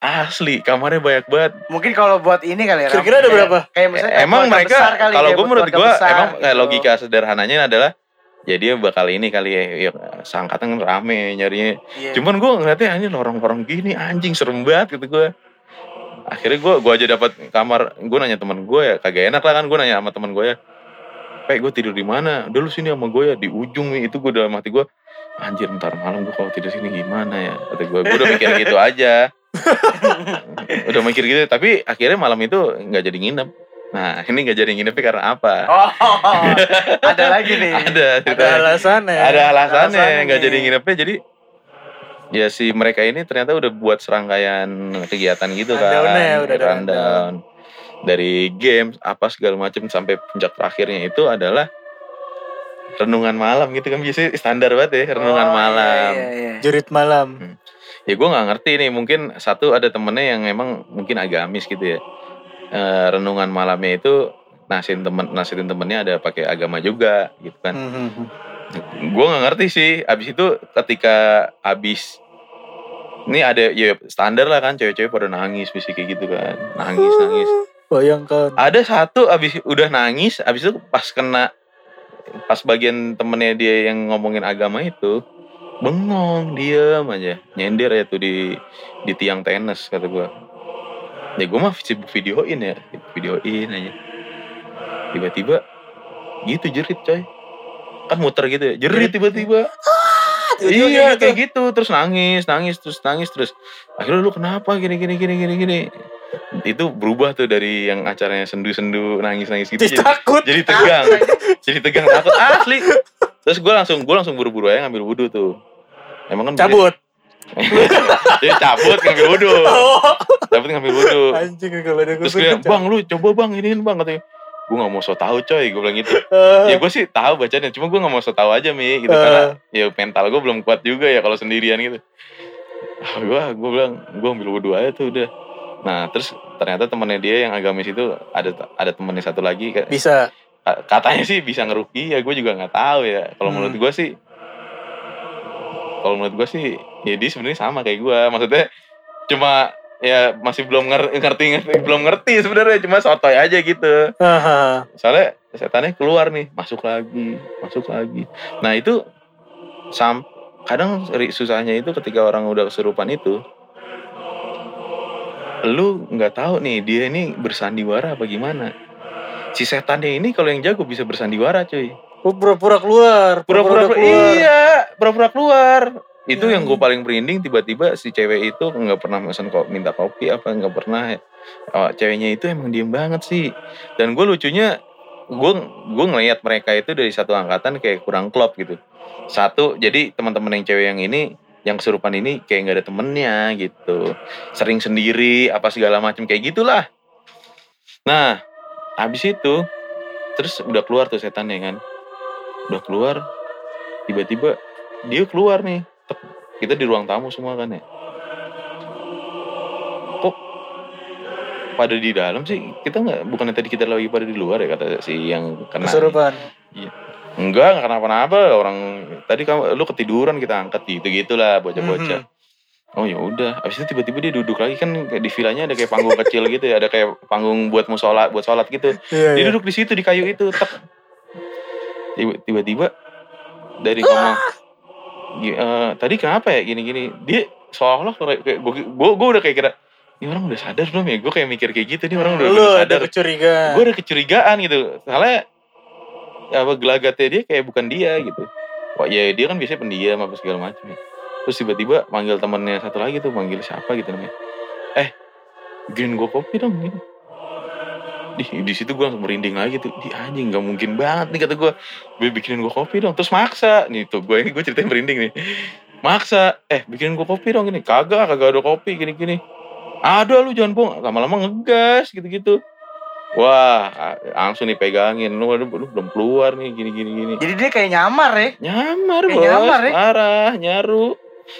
asli kamarnya banyak banget Mungkin kalau buat ini kali ya. Kira-kira ada berapa? Kayak misalnya kayak emang mereka besar kali, kalau kayak gue menurut gue emang eh, gitu. logika sederhananya adalah ya dia bakal ini kali ya, ya seangkatan kan rame nyarinya Iya. cuman gue ngeliatnya anjing lorong-lorong gini anjing serem banget gitu gue akhirnya gue gue aja dapat kamar gue nanya teman gue ya kagak enak lah kan gue nanya sama teman gue ya Pak gue tidur di mana udah lu sini sama gue ya di ujung nih itu gue dalam hati gue anjir ntar malam gue kalau tidur sini gimana ya kata gue gue udah mikir gitu aja *laughs* udah mikir gitu tapi akhirnya malam itu nggak jadi nginep nah ini nggak jadi nginepnya karena apa Oh, *laughs* ada lagi nih. ada Ada alasannya. ada alasannya nggak jadi nginepnya jadi ya si mereka ini ternyata udah buat serangkaian kegiatan gitu kan ya, udah rundown. dari games apa segala macam sampai puncak terakhirnya itu adalah renungan malam gitu kan biasanya standar banget ya renungan Oh, malam Iya, iya, iya. Jurit malam. Ya gue nggak ngerti nih mungkin satu ada temennya yang emang mungkin agamis gitu ya. Eh, renungan malamnya itu nasihin temen nasihin temennya ada pakai agama juga gitu kan. Hmm, hmm, gue nggak ngerti sih abis itu ketika abis ini ada ya standar lah kan cewek-cewek pada nangis bisa kayak gitu kan. Nangis nangis. Bayangkan. ada satu abis udah nangis abis itu pas kena pas bagian temennya dia yang ngomongin agama itu bengong diem aja. Nyender ya tuh di di tiang tenis kata gue ya gue mah sibuk videoin ya videoin aja. Tiba-tiba gitu jerit coy. Kan muter gitu ya jerit tiba-tiba. Tiba-tiba iya kayak gitu. kayak gitu. Terus nangis nangis terus nangis terus. Akhirnya lu kenapa? Gini gini gini gini gini. Itu berubah tuh dari yang acaranya sendu-sendu nangis-nangis gitu. Jadi jadi, takut. jadi tegang. *laughs* Jadi tegang takut. Asli. Terus gue langsung gue langsung buru-buru aja ngambil wudhu tuh emang kan Cabut. jadi *laughs* cabut ngambil wudhu. Oh, cabut ngambil wudhu. Anjing kalau ada terus gue bang lu coba bang iniin bang katanya. Gue gak mau so tau coy gue bilang gitu. Eh, ya gue sih tahu bacanya cuma gue gak mau so tau aja mi gitu. Eh. karena ya mental gue belum kuat juga ya kalau sendirian gitu. Gue gue bilang gue ambil wudhu aja tuh udah. Nah terus ternyata temennya dia yang agamis itu ada ada temennya satu lagi bisa. ka- katanya sih bisa ngeruki ya gue juga nggak tahu ya. Kalau Hmm. menurut gue sih kalau menurut gue sih ya dia sebenarnya sama kayak gue maksudnya cuma ya masih belum nger- ngerti ngerti belum ngerti sebenarnya. Cuma sotoy aja gitu. Soalnya setannya keluar nih masuk lagi masuk lagi. Nah itu sam kadang susahnya itu ketika orang udah kesurupan itu lu nggak tahu nih dia ini bersandiwara apa gimana. Si setannya ini kalau yang jago bisa bersandiwara cuy pura-pura keluar. pura-pura keluar. iya pura-pura keluar itu Ya, yang gue paling merinding tiba-tiba si cewek itu nggak pernah pesan kok minta kopi apa nggak pernah ya. Oh, ceweknya itu emang diem banget sih dan gue lucunya gue gue ngelihat mereka itu dari satu angkatan kayak kurang klop gitu satu jadi teman-teman yang cewek yang ini yang kesurupan ini kayak nggak ada temennya gitu sering sendiri apa segala macam kayak gitulah nah habis itu terus udah keluar tuh setannya kan udah keluar tiba-tiba dia keluar nih. Kita di ruang tamu semua kan ya. Kok pada di dalam sih? Kita nggak bukannya tadi kita lagi pada di luar ya kata si yang kena Kesurupan. enggak nggak kenapa-napa. Orang tadi kamu lu ketiduran kita angkat gitu gitulah bocah-bocah. Oh ya udah. Abis itu tiba-tiba dia duduk lagi kan di villanya ada kayak panggung kecil gitu ya ada kayak panggung buat musola buat sholat gitu. Iya, dia iya. duduk di situ di kayu itu tek. Tiba- tiba-tiba dari ngomong "Gi- eh, tadi kenapa ya gini-gini? Dia seolah-olah kayak gue gue udah kayak kira ini orang udah sadar belum ya? Gue kayak mikir kayak gitu nih orang udah, Lu udah ada sadar. kecurigaan. gue ada kecurigaan gitu. Soalnya apa gelagatnya dia kayak bukan dia gitu. Wah ya dia kan biasanya pendiam apa segala macam ya. terus tiba-tiba manggil temennya satu lagi tuh manggil siapa gitu namanya. Eh bikinin gue kopi dong gitu. Di di situ gue langsung merinding lagi tuh. Di anjing nggak mungkin banget nih kata gue gue bikinin gue kopi dong terus maksa. Nih tuh gue gue ceritain merinding nih. Maksa. Eh bikin gua kopi dong gini kagak kagak ada kopi gini gini ada lu jangan bohong. Lama-lama ngegas gitu-gitu. Wah langsung dipegangin. Lu, lu, lu belum keluar nih gini gini gini Jadi dia kayak nyamar ya. nyamar Kayak bos. nyamar ya? parah nyaru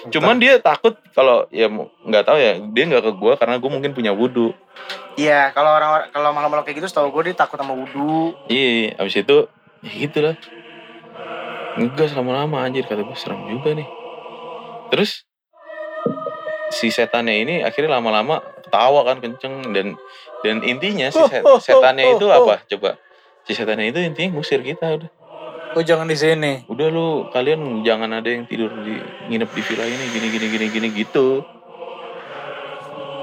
cuman dia takut kalau ya nggak tahu ya dia nggak ke gua karena gua mungkin punya wudhu Iya, kalau orang kalau malam-malam kayak gitu setahu gue dia takut sama wudhu. iya abis itu ya gitu lah ngegas lama-lama anjir kata gue serem juga nih. Terus si setannya ini akhirnya lama-lama ketawa kan kenceng dan dan intinya si set- *laughs* setannya itu apa? Coba si setannya itu intinya ngusir kita udah Oh jangan di sini. udah lu kalian jangan ada yang tidur di nginep di villa ini gini gini gini gini gitu.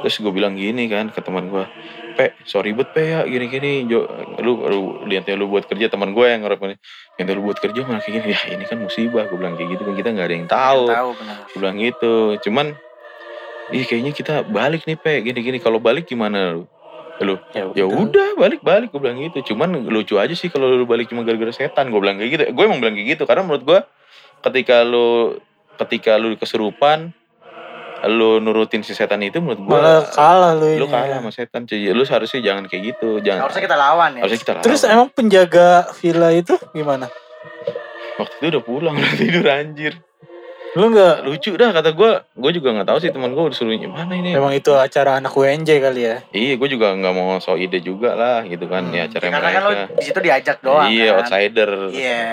Terus gue bilang gini kan ke teman gue pe sorry bet pe ya gini gini jo lu lu lihatnya lu buat kerja teman gue yang ngerep yang lu buat kerja malah kayak gini. Ya ini kan musibah gue bilang kayak gitu kan kita nggak ada yang tahu. Tahu benar. gue bilang gitu. Cuman ih kayaknya kita balik nih pe gini gini. Kalau balik gimana lu lu ya udah balik balik. Gue bilang gitu. Cuman lucu aja sih kalau lu balik cuma gara-gara setan. Gue bilang kayak gitu. Gue emang bilang kayak gitu. Karena menurut gue ketika lu ketika lu kesurupan lu nurutin si setan itu menurut gue Malah kalah lu lu kalah sama setan cuy. Lu seharusnya jangan kayak gitu. Jangan. Harusnya kita lawan ya. harusnya kita lawan. Terus emang penjaga villa itu gimana? waktu itu udah pulang *laughs* udah tidur anjir Lu nggak lucu dah kata gue gue juga nggak tahu sih teman gue disuruh mana ini. Emang itu acara anak UNJ kali ya? iya gue juga nggak mau so ide juga lah gitu kan. Hmm. ya acara Karena kan lo mereka di situ diajak doang iya kan. outsider. Iya.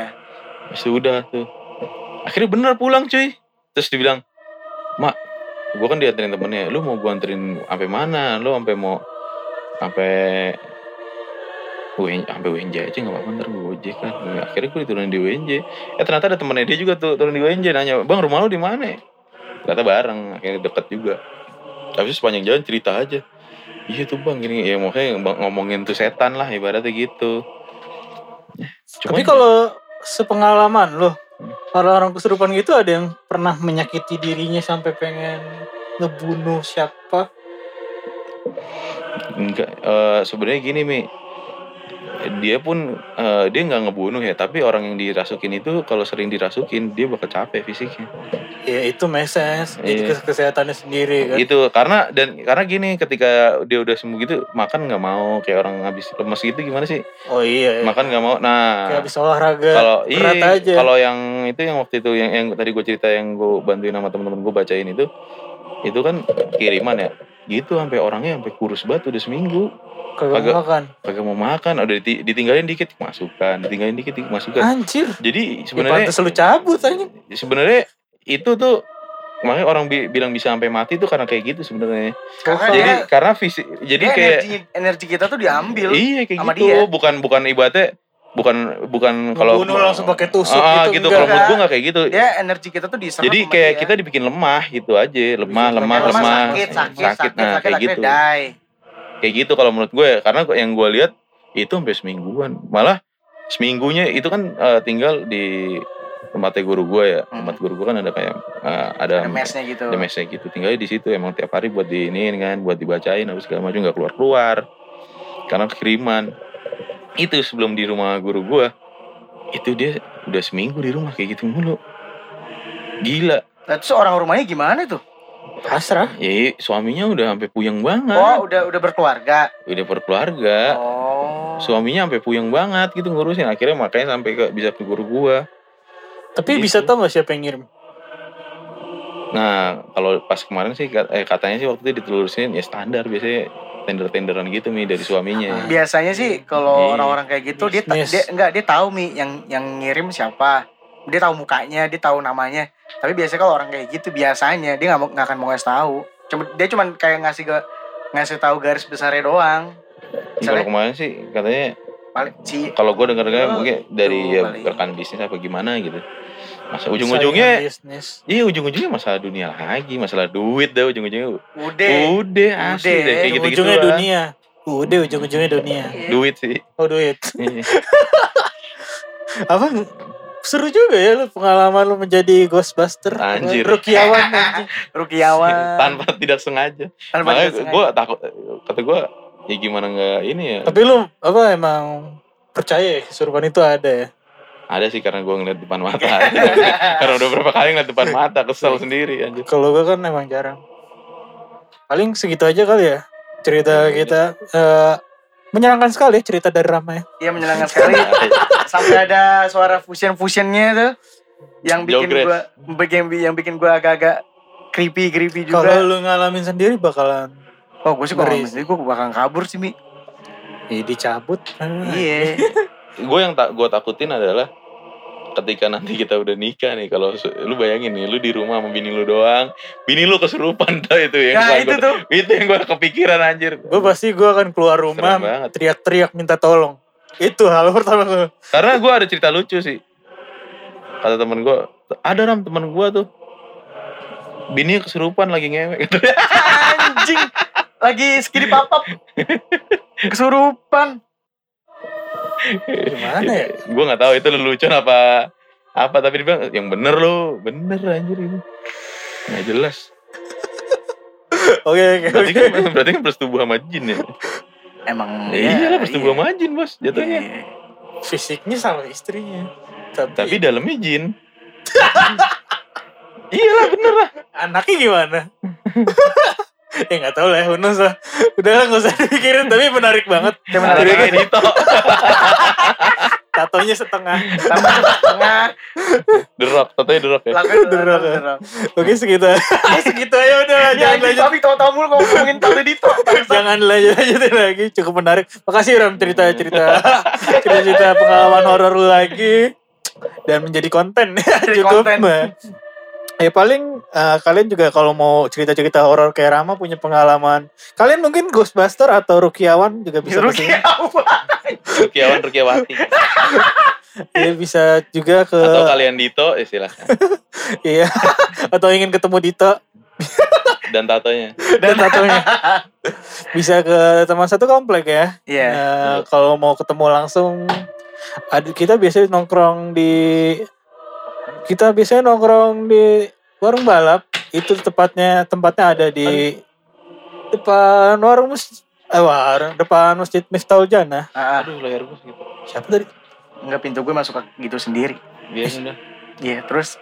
sudah tuh. Akhirnya bener pulang cuy. Terus dibilang mak gue kan dianterin temennya. Lu mau gue anterin sampai mana? Lu sampai mau sampai WNJ sampai WNJ aja nggak apa-apa ntar gue ojek kan Nah, akhirnya gue diturunin di WNJ eh ternyata ada temennya dia juga tuh turun di WNJ nanya bang rumah lu di mana ternyata bareng akhirnya deket juga. Tapi sepanjang jalan cerita aja. Iya tuh bang gini ya bang- ngomongin tuh setan lah ibaratnya gitu. Tapi kalau sepengalaman lo, orang-orang kesurupan gitu ada yang pernah menyakiti dirinya sampai pengen ngebunuh siapa? Enggak, eh sebenarnya gini Mi. Dia pun eh, dia nggak ngebunuh ya, tapi orang yang dirasukin itu kalau sering dirasukin dia bakal capek fisiknya. Ya itu meses, jadi Iya. kes- kesehatannya sendiri kan. Itu karena dan karena gini ketika dia udah sembuh gitu makan nggak mau kayak orang habis lemes gitu gimana sih? Oh iya, iya. Makan nggak mau. Nah, kayak habis olahraga kalau iya kalau yang itu yang waktu itu yang yang tadi gue cerita yang gue bantuin sama teman-teman gue bacain itu itu kan kiriman ya gitu sampai orangnya sampai kurus banget udah seminggu kagak agak- makan. kagak mau makan udah diti- ditinggalin dikit masukkan ditinggalin dikit masukkan Anjir. jadi Ya sebenarnya pantas lu cabut aja. sebenarnya itu tuh makanya orang bi- bilang bisa sampai mati tuh karena kayak gitu sebenarnya jadi karena visi jadi dia kayak energi energi kita tuh diambil. iya kayak sama gitu dia. bukan bukan ibaratnya bukan bukan kalau Ngebunuh langsung pakai tusuk Ah, gitu, gitu kalau menurut gue nggak kayak gitu Dia energi kita tuh diserap jadi kayak dia. kita dibikin lemah gitu aja lemah Bikin lemah Lemah, lemah sakit, sakit, sakit, nah sakit, kayak akhirnya gitu die. Kayak gitu kalau menurut gue. Karena yang gue lihat itu sampai semingguan. Malah seminggunya itu kan eh, tinggal di tempatnya guru gue ya. Hmm. tempat guru gue kan ada kayak eh, ada Ada mesnya gitu. ada mesnya gitu. Tinggalnya di situ emang tiap hari buat di ini kan buat dibacain habis segala macam nggak keluar keluar karena kiriman itu sebelum di rumah guru gue itu dia udah seminggu di rumah kayak gitu mulu. Gila. Nah, terus orang rumahnya gimana tuh? Pasrah. ya suaminya udah sampai puyeng banget Oh, udah udah berkeluarga. udah berkeluarga Oh. suaminya sampai puyeng banget gitu ngurusin akhirnya makanya sampai ke bisa ke guru gua Tapi Gitu. bisa tau gak siapa yang ngirim? nah kalau pas kemarin sih eh, katanya sih waktu itu ditelurusin ya standar biasanya tender-tenderan gitu mi dari suaminya Biasanya sih kalau Iya. orang-orang kayak gitu dia, ta- Bisnis. dia enggak dia tahu mi yang yang ngirim siapa. Dia tahu mukanya, dia tahu namanya. Tapi biasanya kalau orang kayak gitu biasanya dia nggak mau- nggak akan mau ngasih tahu. Cuma dia cuman kayak ngasih ke ngasih tahu garis besarnya doang. kalau Misalnya kemarin sih katanya paling si kalau gua dengar dengar Oh, mungkin dari gitu ya rekan bisnis apa gimana gitu masa ujung-ujungnya iya ujung-ujungnya masalah dunia lagi masalah duit dah ujung-ujungnya udah udah asli Udah. deh kayak gitu gitu ujungnya dunia. Udah ujung-ujungnya dunia. duit sih Oh duit. Iya. *laughs* Apa seru juga ya lu pengalaman lu menjadi Ghostbuster. Anjir. Rukiawan *laughs* anjing. Rukiawan tanpa tidak sengaja Tanpa makanya sengaja. gue takut kata gue ya gimana nggak ini ya Tapi lu apa emang percaya ya kesurupan itu ada ya? Ada sih karena gue ngeliat depan mata. *laughs* karena udah berapa kali ngeliat depan mata, kesel sendiri anjir. Kalau gue kan emang jarang. Paling segitu aja kali ya cerita Iya, kita. Eh, menyenangkan sekali cerita dari Rama ya. Iya menyenangkan sekali. Sampai ada suara fusion fusionnya tuh yang bikin Jogres. gua bikin yang bikin gua agak-agak creepy creepy Kalau juga. lu ngalamin sendiri bakalan Oh gue sih kalau ngomong sendiri gue bakal kabur sih mi. ya, dicabut. Iya. gue yang tak gue takutin adalah ketika nanti kita udah nikah nih kalau lu bayangin nih lu di rumah sama bini lu doang bini lu kesurupan *laughs* tuh itu yang Nah gua- itu tuh. itu yang gue kepikiran anjir Gue pasti gue akan keluar rumah teriak-teriak minta tolong. Itu hal *laughs* pertama gue. karena gue ada cerita lucu sih kata temen gue ada ram temen gue tuh bini kesurupan lagi ngewek *laughs* Anjing. Lagi skidi papap. Kesurupan. Gimana ya? gue nggak tahu itu lelucon apa apa tapi dia bilang yang bener lu bener anjir ini nggak jelas Oke oke berarti kan berarti kan bersetubuh sama jin ya Emang Ya iya lah bersetubuh sama jin bos jatuhnya. Iya. Fisiknya sama istrinya. Tapi, Tapi dalamnya jin. *laughs* Iyalah bener lah. anaknya gimana? *laughs* ya nggak tahu lah, knows lah. Udah lah nggak usah dipikirin, tapi menarik banget. Kayak menarik kayak Dito. *laughs* Tatonya setengah. Tambah tengah. The Rock, katanya The Rock ya. Beneran. beneran. Oke segitu, *laughs* segitu aja udah lah. Ya Jangan lanjut, tapi tahu-tahu mulu ngomongin tahu Dito. jangan lanjut lanjutin lagi. Cukup menarik. Makasih Ram cerita cerita *laughs* cerita cerita pengalaman horor lu lagi dan menjadi konten ya cukup. konten. Ya paling eh, kalian juga kalau mau cerita-cerita horor kayak Rama punya pengalaman. Kalian mungkin Ghostbuster atau Rukiawan juga bisa Ruki ke sini. Rukiawan Rukiawati. Ya, bisa juga ke Atau kalian Dito, ya silahkan. *laughs* iya atau ingin ketemu Dito Dan tatonya. dan tatonya. bisa ke teman satu komplek ya. Iya. Eh, kalau mau ketemu langsung ada kita biasanya nongkrong di kita biasanya nongkrong di warung balap itu tepatnya tempatnya ada di depan warung masjid eh warung depan masjid Miftahul Jannah Ah, ah. Aduh leher gue gitu. siapa tadi Enggak pintu gue masuk ke gitu sendiri. Biasa udah. Iya, terus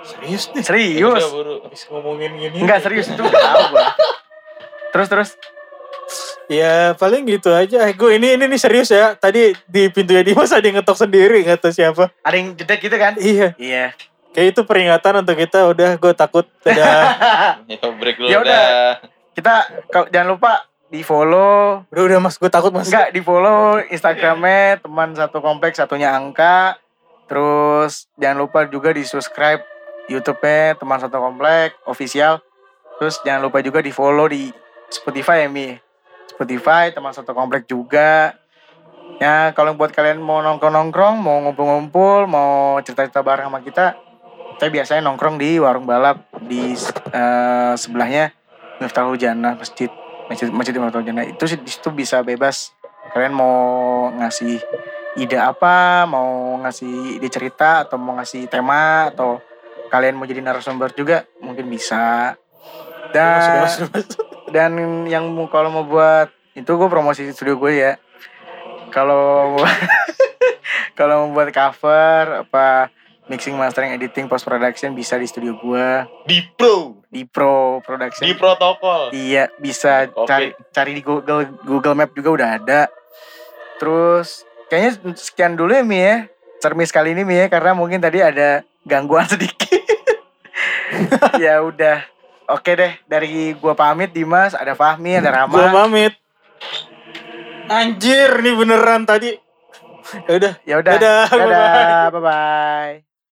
serius nih serius. Udah, buru. habis ngomongin gini Enggak serius itu tahu gua. *laughs* Terus terus ya paling gitu aja. Eh gue ini ini nih serius ya. Tadi di pintunya Dimas ada yang ngetok sendiri nggak tahu siapa. Ada yang jedek gitu kan? iya. Iya. kayak itu peringatan untuk kita udah gue takut. Dadah *laughs* Ya break dulu Ya udah. dah. Kita kalau jangan lupa di follow udah udah mas. Gue takut mas. Enggak di follow Instagramnya teman satu kompleks satunya angka. Terus jangan lupa juga di subscribe YouTube-nya teman satu komplek official. Terus jangan lupa juga di follow di Spotify ya Mi Spotify teman satu komplek juga. Ya kalau buat kalian mau nongkrong-nongkrong mau ngumpul-ngumpul mau cerita-cerita bareng sama kita saya biasanya nongkrong di warung balap di eh, sebelahnya Miftahul Jannah masjid masjid masjid Miftahul Jannah itu sih di situ bisa bebas. Kalian mau ngasih ide apa mau ngasih ide cerita atau mau ngasih tema atau kalian mau jadi narasumber juga mungkin bisa. Dan mas, mas. *laughs* dan yang mau kalau mau buat itu gue promosi studio gue ya. Kalau *laughs* kalau mau buat cover apa mixing mastering editing post production bisa di studio gue Di pro. di pro production. Di protokol. iya bisa Oke. cari cari di Google Google Map juga udah ada. Terus kayaknya sekian dulu ya Mi ya. Cermis kali ini Mi ya karena mungkin tadi ada gangguan *laughs* sedikit. *laughs* Ya udah oke deh dari gua pamit Dimas ada Fahmi ada Rama Gua pamit. Anjir, nih beneran tadi. Ya udah. ya udah Dadah, bye bye